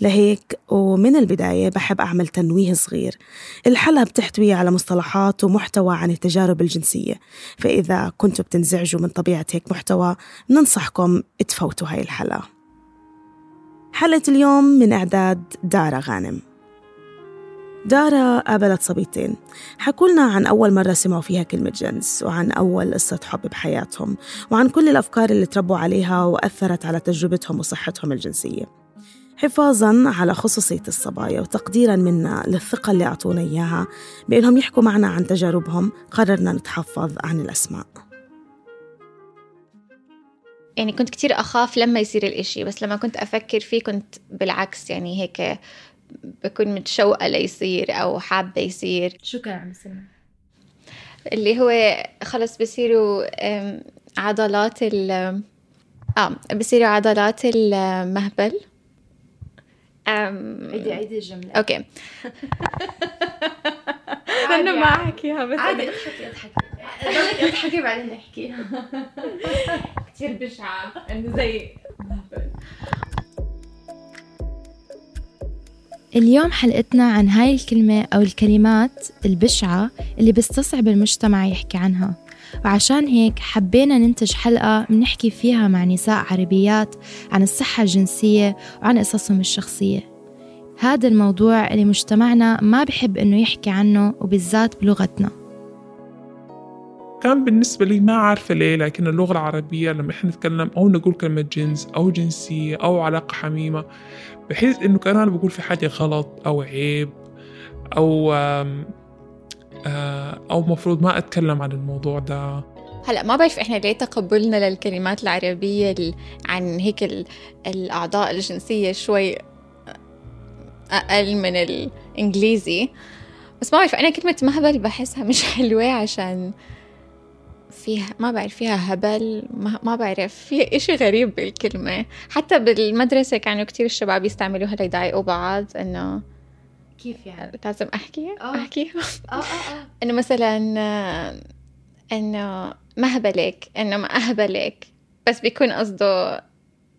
لهيك ومن البداية بحب أعمل تنويه صغير. الحلقة بتحتوي على مصطلحات ومحتوى عن التجارب الجنسية. فإذا كنتوا بتنزعجوا من طبيعة هيك محتوى ننصحكم تفوتوا هاي الحلقة. حلقة اليوم من إعداد دارا غانم. دارا قابلت صبيتين. حكوا لنا عن أول مرة سمعوا فيها كلمة جنس وعن أول قصة حب بحياتهم وعن كل الأفكار اللي تربوا عليها وأثرت على تجربتهم وصحتهم الجنسية. حفاظا على خصوصية الصبايا وتقديرا منا للثقة اللي أعطونا إياها بأنهم يحكوا معنا عن تجاربهم. قررنا نتحفظ عن الأسماء. يعني كنت كتير أخاف لما يصير الإشي بس لما كنت أفكر فيه كنت بالعكس يعني هيك بكون متشوقة ليصير أو حابة يصير. شو كان عم يصير؟ اللي هو خلص بصيروا عضلات ال آه بصيروا عضلات المهبل. عيدي عيدي الجملة. أوكي. أنا ما أحكيها بس عادي اضحكي اضحكي. ضلك اضحكي بعدين نحكي. كثير بشعة إنه زي اليوم حلقتنا عن هاي الكلمة أو الكلمات البشعة اللي بستصعب المجتمع يحكي عنها. وعشان هيك حبينا ننتج حلقة بنحكي فيها مع نساء عربيات عن الصحة الجنسية وعن قصصهم الشخصية. هذا الموضوع اللي مجتمعنا ما بحب إنه يحكي عنه وبالذات بلغتنا. كان بالنسبة لي ما عارفة ليه لكن اللغة العربية لما إحنا نتكلم أو نقول كلمة جنس أو جنسية أو علاقة حميمة بحيث إنه كان أنا بقول في حاجة غلط أو عيب أو أو مفروض ما أتكلم عن الموضوع ده. هلا ما بعرف إحنا ليه تقبلنا للكلمات العربية عن هيك الأعضاء الجنسية شوي أقل من الإنجليزي. بس ما بعرف أنا كلمة مهبل بحسها مش حلوة عشان فيها ما بعرف فيها هبل ما, ما بعرف في إشي غريب بالكلمة. حتى بالمدرسة كانوا كتير الشباب يستعملوها ليضايقوا بعض إنه كيف يعني؟ لازم أحكي؟ أوه. أحكي؟ آه آه آه إنه مثلا إنه مهبلك إنه ما أهبلك بس بيكون قصده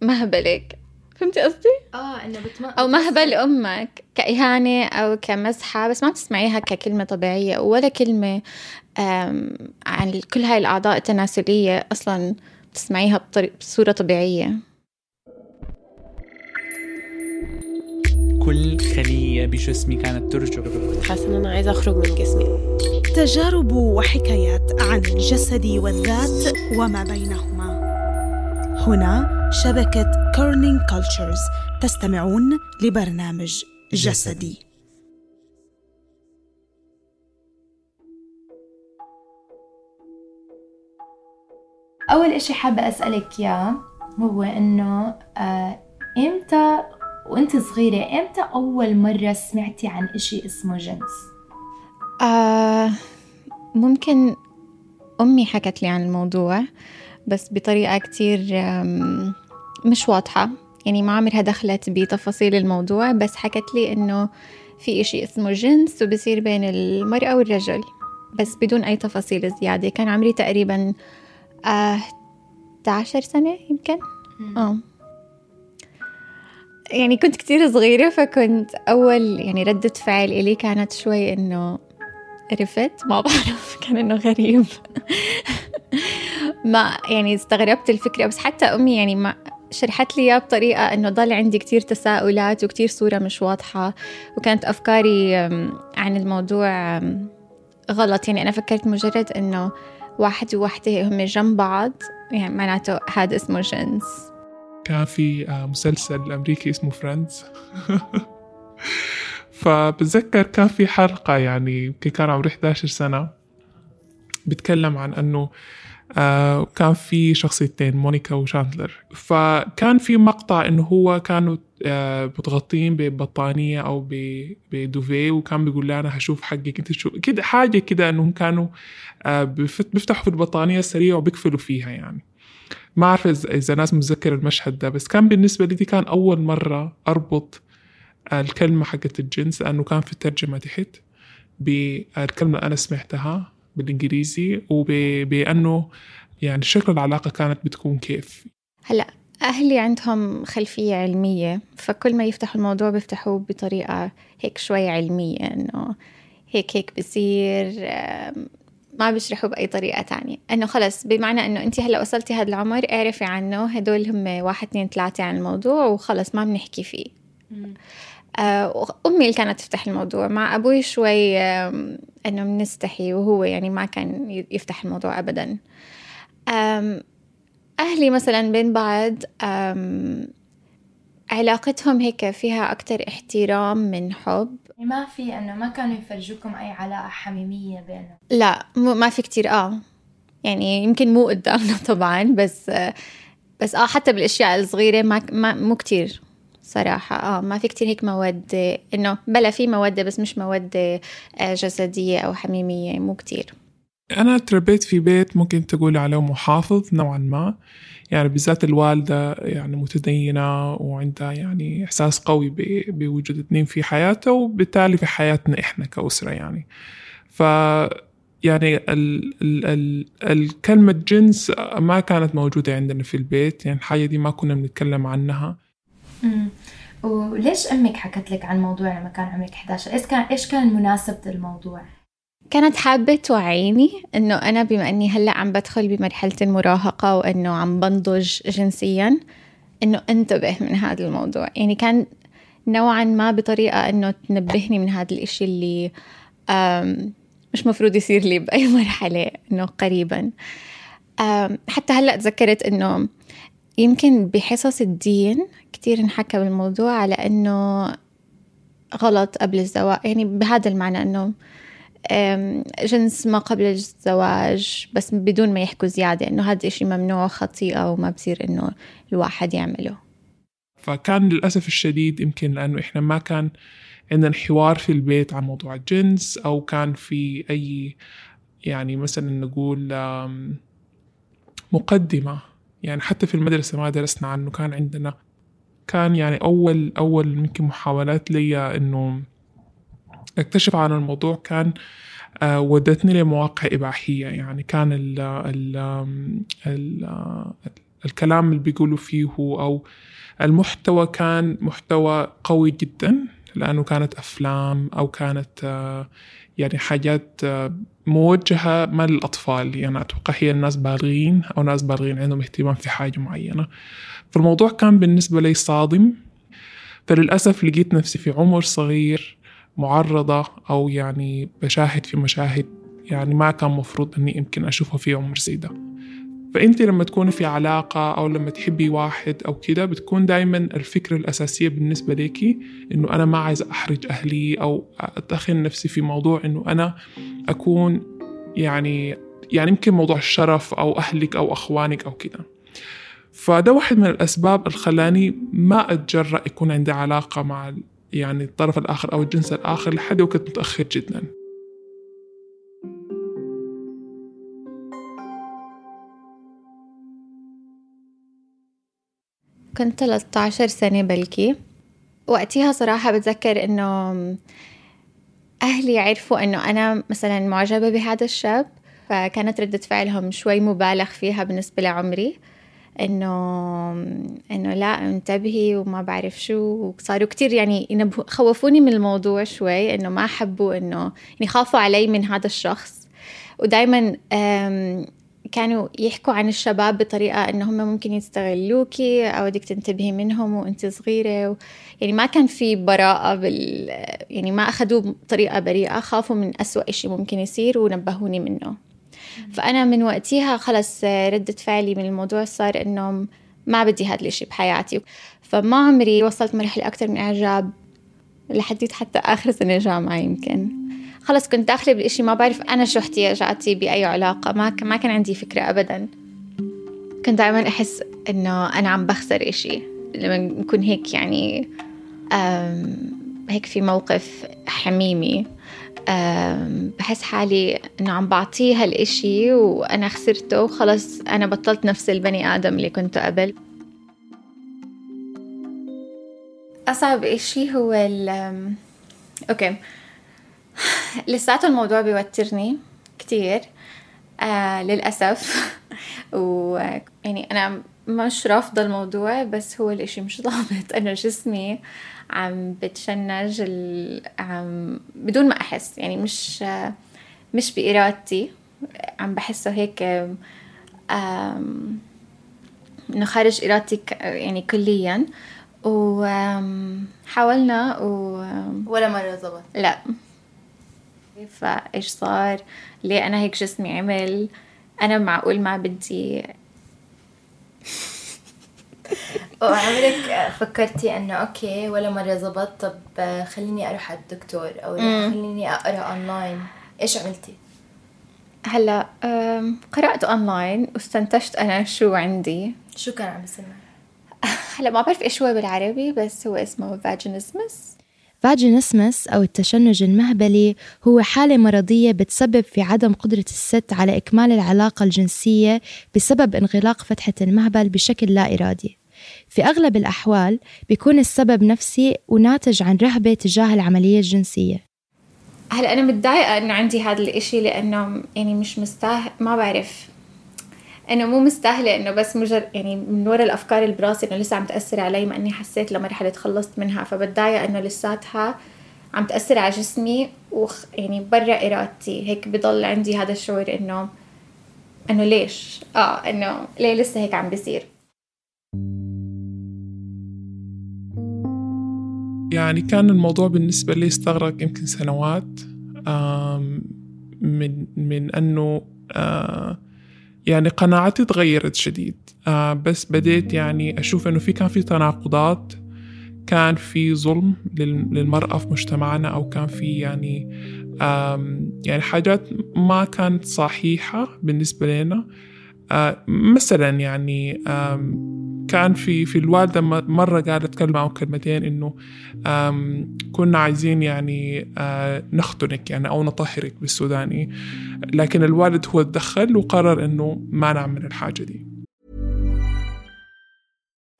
مهبلك فهمتي قصدي؟ آه إنه بتم... أو مهبل أمك كإهانة أو كمزحة بس ما بتسمعيها ككلمة طبيعية ولا كلمة عن كل هاي الأعضاء التناسلية أصلا بتسمعيها بطريق بصورة كل خلية بجسمي كانت ترجف حاسة إن أنا عايزة أخرج من جسمي. تجارب وحكايات عن الجسد والذات وما بينهما. هنا شبكة كيرنينج كلتشرز تستمعون لبرنامج جسدي. أول إشي حابة أسألك إياه هو إنه آه إمتى وأنت صغيرة إمتى أول مرة سمعتي عن إشي اسمه جنس؟ آه ممكن أمي حكت لي عن الموضوع بس بطريقة كتير مش واضحة. يعني ما عمرها دخلت بتفاصيل الموضوع بس حكت لي إنه في إشي اسمه جنس وبصير بين المرأة والرجل بس بدون أي تفاصيل زيادة. كان عمري تقريبا آه 11 سنة يمكن؟ آه. يعني كنت كتير صغيرة فكنت أول يعني ردة فعل إلي كانت شوي إنه عرفت ما بعرف كان إنه غريب. ما يعني استغربت الفكرة بس حتى أمي يعني ما شرحت لي إياه بطريقة إنه ضل عندي كتير تساؤلات وكتير صورة مش واضحة. وكانت أفكاري عن الموضوع غلط. يعني أنا فكرت مجرد إنه واحد وواحدة هم جنب بعض يعني معناته هذا اسمه جنس. كان في مسلسل أمريكي اسمه Friends فبتذكر كان في حلقة يعني كان عمري 11 سنة. بتكلم عن أنه آه كان في شخصيتين مونيكا وشاندلر. فكان في مقطع إنه هو كانوا آه متغطين ببطانية أو بدوفيه وكان بيقول لي أنا هشوف حقك انت شو كده حاجة كده إنهم كانوا آه بيفتحوا في البطانية سريع وبيقفلوا فيها يعني. ما أعرف إذا إذا ناس متذكر المشهد ده بس كان بالنسبة لي دي كان أول مرة أربط الكلمة حقت الجنس لأنه كان في الترجمة تحت بالكلمة اللي أنا سمعتها بالإنجليزي وبأنه يعني شكل العلاقة كانت بتكون كيف. هلا أهلي عندهم خلفية علمية فكل ما يفتحوا الموضوع بيفتحوه بطريقة هيك شوي علمية إنه هيك هيك بصير ما بيشرحوا بأي طريقة تانية. إنه خلص بمعنى إنه أنت هلأ وصلتي هذا العمر اعرفي عنه هدول هم واحد اثنين ثلاثة عن الموضوع وخلص ما بنحكي فيه. آه، أمي اللي كانت تفتح الموضوع. مع أبوي شوي إنه بنستحي وهو يعني ما كان يفتح الموضوع أبدا. أهلي مثلا بين بعض علاقتهم هيك فيها أكتر احترام من حب. ما في إنه ما كانوا يفرجوكم أي علاقة حميمية بينهم؟ لا ما في كتير آه. يعني يمكن مو قدامنا طبعا بس بس آه حتى بالأشياء الصغيرة ما ما مو كتير صراحة آه. ما في كتير هيك مودة إنه بلا في مودة بس مش مودة آه، جسدية أو حميمية مو كتير. أنا تربيت في بيت ممكن تقول عليه محافظ نوعا ما. يعني بالذات الوالدة يعني متدينة وعندها يعني إحساس قوي بوجود اتنين في حياتها وبالتالي في حياتنا إحنا كأسرة يعني. ف يعني ال ال ال الكلمة جنس ما كانت موجودة عندنا في البيت. يعني الحاجة دي ما كنا بنتكلم عنها. وليش أمك حكت لك عن الموضوع لما كان عمرك 11 إيش كان إيش كان مناسبة الموضوع كانت حابة توعيني إنه أنا بما إني هلأ عم بدخل بمرحلة المراهقة وإنه عم بنضج جنسيا إنه انتبه من هذا الموضوع. يعني كان نوعا ما بطريقة إنه تنبهني من هذا الإشي اللي مش مفروض يصير لي بأي مرحلة إنه قريبا. حتى هلأ تذكرت إنه يمكن بحصص الدين كتير انحكى بالموضوع على إنه غلط قبل الزواج. يعني بهذا المعنى إنه جنس ما قبل الزواج بس بدون ما يحكوا زيادة إنه هذا إشي ممنوع خطيئة وما بصير إنه الواحد يعمله. فكان للأسف الشديد يمكن لأنه إحنا ما كان عندنا حوار في البيت عن موضوع الجنس أو كان في أي يعني مثلا نقول مقدمة. يعني حتى في المدرسة ما درسنا عنه كان عندنا كان يعني أول أول يمكن محاولات لي إنه اكتشف عن الموضوع كان آه، ودتني لمواقع إباحية. يعني كان ال ال ال الكلام اللي بيقولوا فيه أو المحتوى كان محتوى قوي جدا لأنه كانت أفلام أو كانت آه، يعني حاجات آه، موجهة ما للأطفال. يعني أتوقع هي الناس بالغين أو ناس بالغين عندهم اهتمام في حاجة معينة. فالموضوع كان بالنسبة لي صادم. فللأسف لقيت نفسي في عمر صغير معرضة أو يعني بشاهد في مشاهد يعني ما كان مفروض أني يمكن أشوفها في عمر زي ده فأنت لما تكوني في علاقة أو لما تحبي واحد أو كده بتكون دايما الفكرة الأساسية بالنسبة ليكي إنه أنا ما عايز أحرج أهلي أو أدخل نفسي في موضوع إنه أنا أكون يعني يعني يمكن موضوع الشرف أو أهلك أو أخوانك أو كده. فده واحد من الأسباب اللي خلاني ما أتجرأ يكون عندي علاقة مع يعني الطرف الآخر أو الجنس الآخر لحد وقت متأخر جدا. كنت 13 سنة بلكي. وقتها صراحة بتذكر إنه أهلي عرفوا إنه أنا مثلا معجبة بهذا الشاب فكانت ردة فعلهم شوي مبالغ فيها بالنسبة لعمري. إنه إنه لا انتبهي وما بعرف شو. وصاروا كتير يعني خوفوني من الموضوع شوي إنه ما حبوا إنه يعني خافوا علي من هذا الشخص. ودائما كانوا يحكوا عن الشباب بطريقة إنه هم ممكن يستغلوكي أو بدك تنتبهي منهم وأنت صغيرة. و... يعني ما كان في براءة بال يعني ما أخذوه بطريقة بريئة خافوا من أسوأ إشي ممكن يصير ونبهوني منه. فأنا من وقتها خلص ردة فعلي من الموضوع صار إنه ما بدي هذا الإشي بحياتي. فما عمري وصلت مرحلة أكتر من إعجاب لحديت حتى آخر سنة جامعة يمكن. خلص كنت داخلة بالإشي ما بعرف أنا شو احتياجاتي بأي علاقة ما ما كان عندي فكرة أبدا. كنت دائما أحس إنه أنا عم بخسر إشي. لما نكون هيك يعني هيك في موقف حميمي. بحس حالي إنه عم بعطيه هالإشي وأنا خسرته وخلص أنا بطلت نفس البني آدم اللي كنت قبل. أصعب إشي هو ال أم، أوكي. لساته الموضوع بيوترني كتير. آه للأسف. ويعني أنا مش رافضة الموضوع بس هو الإشي مش ضابط أنا جسمي عم بتشنج ال... عم بدون ما أحس. يعني مش مش بإرادتي. عم بحسه هيك إنه خارج إرادتي ك- يعني كليا. وحاولنا و ولا مرة زبط لا. فايش صار؟ ليه أنا هيك جسمي عمل؟ أنا معقول ما بدي وعمرك فكرتي إنه okay ولا مرة زبط طب خليني أروح على الدكتور أو خليني أقرأ اونلاين إيش عملتي؟ هلا أم، قرأت اونلاين واستنتجت أنا شو عندي. شو كان عم معك؟ هلا ما بعرف إيش هو بالعربي بس هو اسمه vaginismus vaginismus أو التشنج المهبلي هو حالة مرضية بتسبب في عدم قدرة الست على إكمال العلاقة الجنسية بسبب انغلاق فتحة المهبل بشكل لا إرادي. في أغلب الأحوال بيكون السبب نفسي وناتج عن رهبة تجاه العملية الجنسية. هلا أنا متضايقة إنه عندي هذا الإشي لأنه يعني مش مستاهل ما بعرف. انه مو مستاهلة إنه بس مجرد يعني من وراء الأفكار اللي براسي إنه لسه عم تأثر علي ما إني حسيت لمرحلة تخلصت منها. فبتضايق إنه لساتها عم تأثر على جسمي وخ يعني برا إرادتي. هيك بضل عندي هذا الشعور انه إنه ليش؟ آه إنه ليه لسه هيك عم بيصير؟ يعني كان الموضوع بالنسبة لي استغرق يمكن سنوات من من أنه يعني قناعتي تغيرت شديد. بس بديت يعني أشوف أنه في كان في تناقضات كان في ظلم لل- للمرأة في مجتمعنا أو كان في يعني يعني حاجات ما كانت صحيحة بالنسبة لنا. مثلا يعني كان في في الوالدة مرة قالت كلمة أو كلمتين إنه كنا عايزين يعني آه، نختنك يعني أو نطهرك بالسوداني. لكن الوالد هو تدخل وقرر إنه ما نعمل الحاجة دي.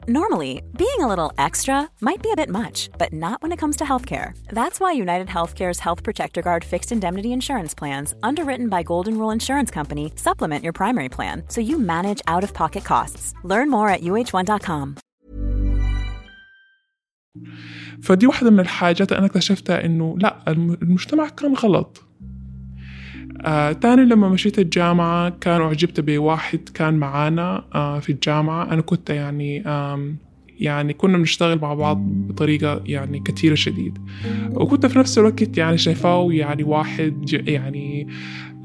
Normally, being a little extra might be a bit much, but not when it comes to healthcare. That's why United Healthcare's Health Protector Guard fixed indemnity insurance plans, underwritten by Golden Rule Insurance Company, supplement your primary plan so you manage out of pocket costs. Learn more at uh1.com. فدي واحدة من الحاجات أنا اكتشفتها إنه لا الم- المجتمع كان غلط آه تاني لما مشيت الجامعة كانوا أعجبت بواحد كان معانا آه في الجامعة. أنا كنت يعني يعني كنا بنشتغل مع بعض بطريقة يعني كثيرة شديد. وكنت في نفس الوقت يعني شايفاه يعني واحد يعني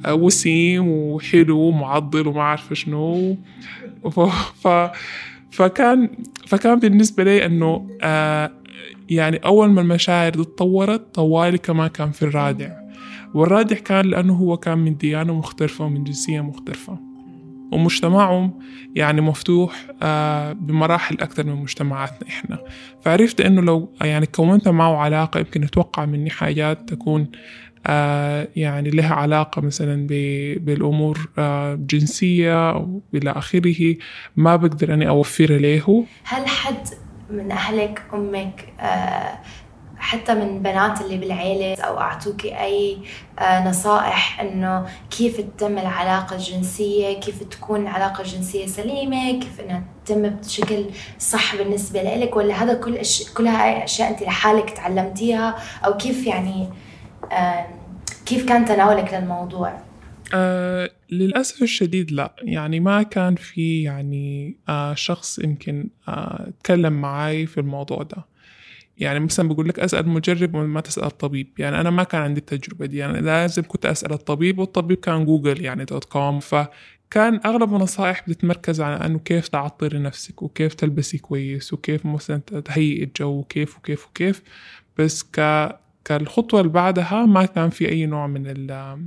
آه، وسيم وحلو ومعضل وما أعرف شنو. ف... ف... فكان فكان بالنسبة لي إنه آه يعني أول ما المشاعر دي اتطورت طوالي كمان كان في الرادع. والرادع كان لأنه هو كان من ديانة مختلفة ومن جنسية مختلفة ومجتمعهم يعني مفتوح آه، بمراحل أكثر من مجتمعاتنا إحنا. فعرفت إنه لو يعني كونت معه علاقة يمكن أتوقع مني حاجات تكون آه، يعني لها علاقة مثلا بالأمور آه، جنسية أو إلى آخره. ما بقدر أني أوفرها له. هل حد من أهلك أمك آه، حتى من بنات اللي بالعيلة أو أعطوكي أي آه، نصائح إنه كيف تتم العلاقة الجنسية كيف تكون العلاقة الجنسية سليمة كيف إنها تتم بشكل صح بالنسبة لإلك ولا هذا كل أش... كلها أشياء أنت لحالك تعلمتيها أو كيف يعني آه، كيف كان تناولك للموضوع؟ آه للأسف الشديد لا. يعني ما كان في يعني آه شخص يمكن آه تكلم معاي في الموضوع ده. يعني مثلا بقول لك أسأل مجرب وما تسأل الطبيب. يعني أنا ما كان عندي التجربة دي. يعني لازم كنت أسأل الطبيب والطبيب كان جوجل يعني dot com. فكان أغلب النصائح بتتمركز على أنه كيف تعطري نفسك وكيف تلبسي كويس وكيف مثلا تهيئي الجو وكيف وكيف وكيف. بس ك كالخطوة اللي بعدها ما كان في أي نوع من ال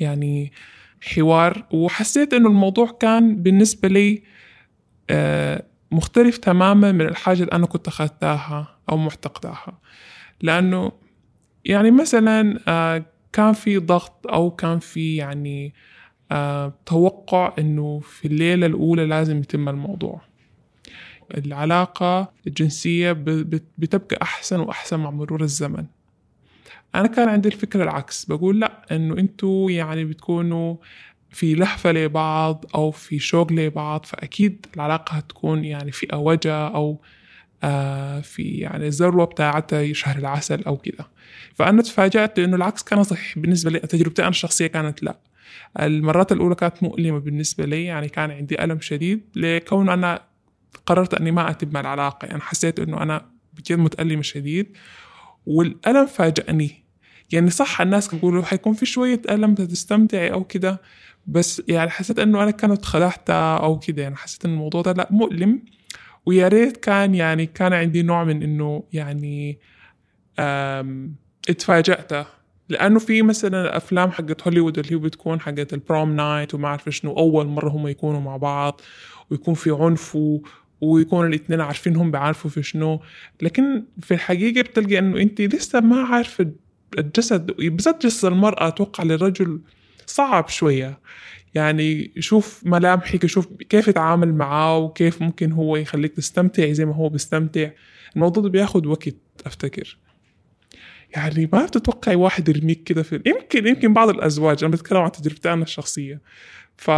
يعني حوار. وحسيت إنه الموضوع كان بالنسبة لي آه، مختلف تماما من الحاجة اللي أنا كنت أخذتها أو معتقداها. لأنه يعني مثلا آه، كان في ضغط أو كان في يعني آه، توقع إنه في الليلة الأولى لازم يتم الموضوع. العلاقة الجنسية بتبقى أحسن وأحسن مع مرور الزمن. أنا كان عندي الفكرة العكس. بقول لأ إنه أنتوا يعني بتكونوا في لهفة لبعض أو في شوق لبعض فأكيد العلاقة هتكون يعني في أوجة أو آه في يعني الذروة بتاعتها شهر العسل أو كده. فأنا تفاجأت لأنه العكس كان صحيح بالنسبة لي تجربتي أنا الشخصية كانت لأ. المرات الأولى كانت مؤلمة بالنسبة لي يعني كان عندي ألم شديد لكون أنا قررت أني ما أتم العلاقة يعني حسيت أنه أنا بجد متألمة شديد والألم فاجأني. يعني صح الناس يقولوا حيكون في شوية ألم تستمتعي أو كده بس يعني حسيت إنه أنا كانت خلعت أو كده. يعني حسيت إن الموضوع ده لا مؤلم. ويا ريت كان يعني كان عندي نوع من إنه يعني اتفاجأت. لأنه في مثلا افلام حقت هوليوود اللي هي بتكون حقت ال prom night وما أعرف شنو أول مرة هم يكونوا مع بعض ويكون في عنف ويكون الاثنين عارفين هم بيعرفوا في شنو. لكن في الحقيقة بتلقى إنه انت لسه ما عارفة الجسد. بالذات جسد المرأة أتوقع للرجل صعب شوية. يعني يشوف ملامحك يشوف كيف يتعامل معاه وكيف ممكن هو يخليك تستمتع زي ما هو بيستمتع. الموضوع ده بياخد وقت أفتكر. يعني ما بتتوقعي واحد يرميك كده في يمكن يمكن بعض الأزواج. أنا بتكلم عن تجربتي أنا الشخصية. ف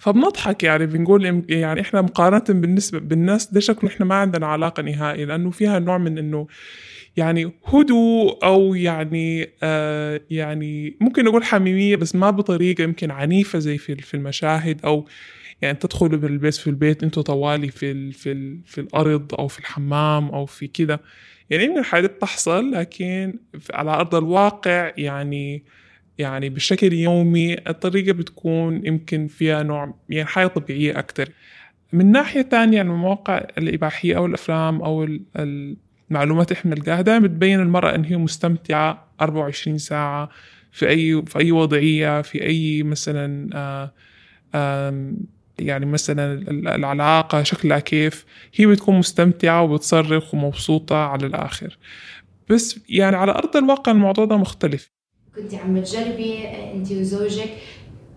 فبنضحك يعني بنقول يعني إحنا مقارنة بالنسبة بالناس ده شكله إحنا ما عندنا علاقة نهائي لأنه فيها نوع من إنه يعني هدوء أو يعني آه يعني ممكن نقول حميمية بس ما بطريقة يمكن عنيفة زي في في المشاهد أو يعني تدخلوا بالبيت في البيت أنتوا طوالي في ال في ال في الأرض أو في الحمام أو في كده. يعني يمكن الحاجات بتحصل لكن على أرض الواقع يعني يعني بشكل يومي الطريقة بتكون يمكن فيها نوع يعني حياة طبيعية أكتر. من ناحية تانية يعني المواقع الإباحية أو الأفلام أو معلومات إحنا نلقاها بتبين المرأة إن هي مستمتعة 24 ساعة في أي في أي وضعية في أي مثلا آه، يعني مثلا العلاقة شكلها كيف. هي بتكون مستمتعة وبتصرخ ومبسوطة على الآخر. بس يعني على أرض الواقع الموضوع ده مختلف. كنت عم تجربي أنت وزوجك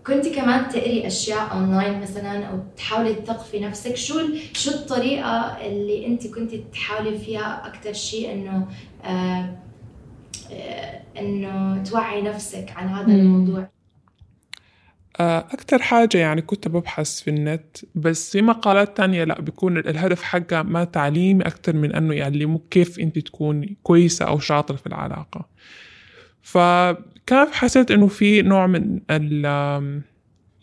كنت كمان تقري أشياء اونلاين مثلا أو تحاولي تثقفي نفسك. شو شو الطريقة اللي أنت كنت تحاولي فيها أكثر شيء إنه آه آه إنه توعي نفسك عن هذا الموضوع؟ آه، أكتر حاجة يعني كنت ببحث في النت بس في مقالات تانية لا بيكون الهدف حقها ما تعليمي أكتر من أنه يعلموك كيف أنت تكون كويسة أو شاطرة في العلاقة. فكان حسيت إنه في نوع من ال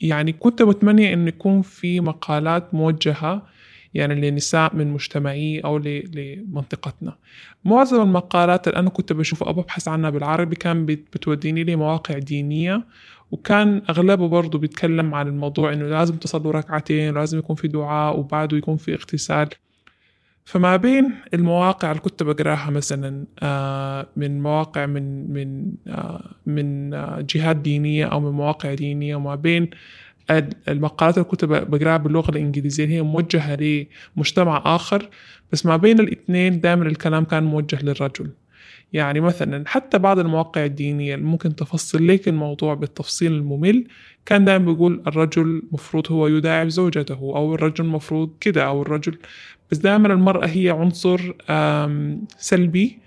يعني كنت متمنية انه يكون في مقالات موجهة يعني لنساء من مجتمعي أو لمنطقتنا. معظم المقالات اللي أنا كنت بشوفها أو ببحث عنها بالعربي كان بتوديني لي مواقع دينية وكان أغلبه برضه بيتكلم عن الموضوع إنه لازم تصلوا ركعتين ولازم يكون في دعاء وبعده يكون في اغتسال. فما بين المواقع اللي كنت بقراها مثلا آه، من مواقع من من آه، من آه، جهات دينية أو من مواقع دينية وما بين المقالات اللي كنت بقراها باللغة الإنجليزية هي موجهة لمجتمع آخر بس ما بين الاثنين دائما الكلام كان موجه للرجل. يعني مثلا حتى بعض المواقع الدينية اللي ممكن تفصل لك الموضوع بالتفصيل الممل كان دائما بيقول الرجل مفروض هو يداعب زوجته أو الرجل مفروض كده أو الرجل. بس دائما المرأة هي عنصر سلبي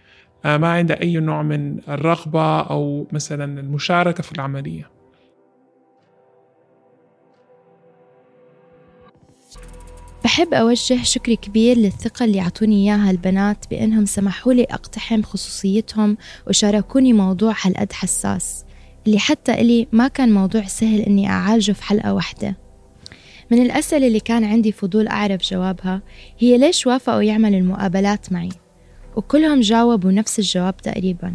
ما عندها أي نوع من الرغبة أو مثلا المشاركة في العملية. بحب أوجه شكر كبير للثقة اللي عطوني إياها البنات بأنهم سمحوا لي أقتحم خصوصيتهم وشاركوني موضوع هالقد حساس. اللي حتى إلي ما كان موضوع سهل إني أعالجه في حلقة واحدة. من الأسئلة اللي كان عندي فضول أعرف جوابها هي ليش وافقوا يعملوا المقابلات معي؟ وكلهم جاوبوا نفس الجواب تقريبا.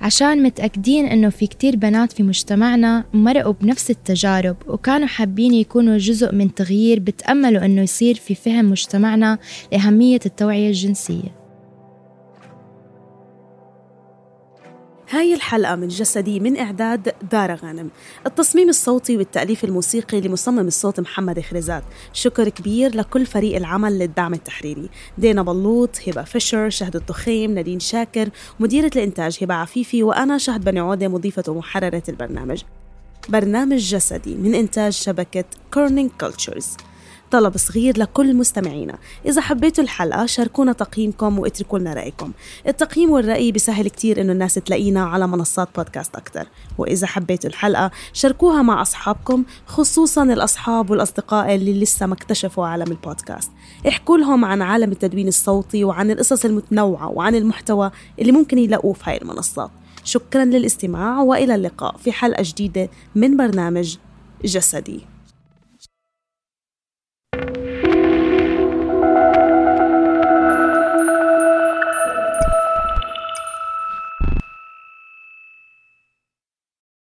عشان متأكدين إنه في كتير بنات في مجتمعنا مرقوا بنفس التجارب وكانوا حابين يكونوا جزء من تغيير بتأملوا إنه يصير في فهم مجتمعنا لأهمية التوعية الجنسية. هاي الحلقة من جسدي من إعداد دارا غانم. التصميم الصوتي والتأليف الموسيقي لمصمم الصوت محمد خريزات شكر كبير لكل فريق العمل للدعم التحريري. دينا بلوط هبة فيشر شهد الضخيم نادين شاكر مديرة الإنتاج هبة عفيفي وأنا شهد بني عودة مضيفة ومحررة البرنامج. برنامج جسدي من إنتاج شبكة كيرنينج كلتشرز طلب صغير لكل مستمعينا. إذا حبيتوا الحلقة شاركونا تقييمكم واتركوا لنا رأيكم. التقييم والرأي بيسهل كتير إنه الناس تلاقينا على منصات بودكاست أكتر. وإذا حبيتوا الحلقة شاركوها مع أصحابكم خصوصا الأصحاب والأصدقاء اللي لسه ما اكتشفوا عالم البودكاست. احكوا لهم عن عالم التدوين الصوتي وعن القصص المتنوعة وعن المحتوى اللي ممكن يلاقوه في هاي المنصات. شكرا للاستماع وإلى اللقاء في حلقة جديدة من برنامج جسدي.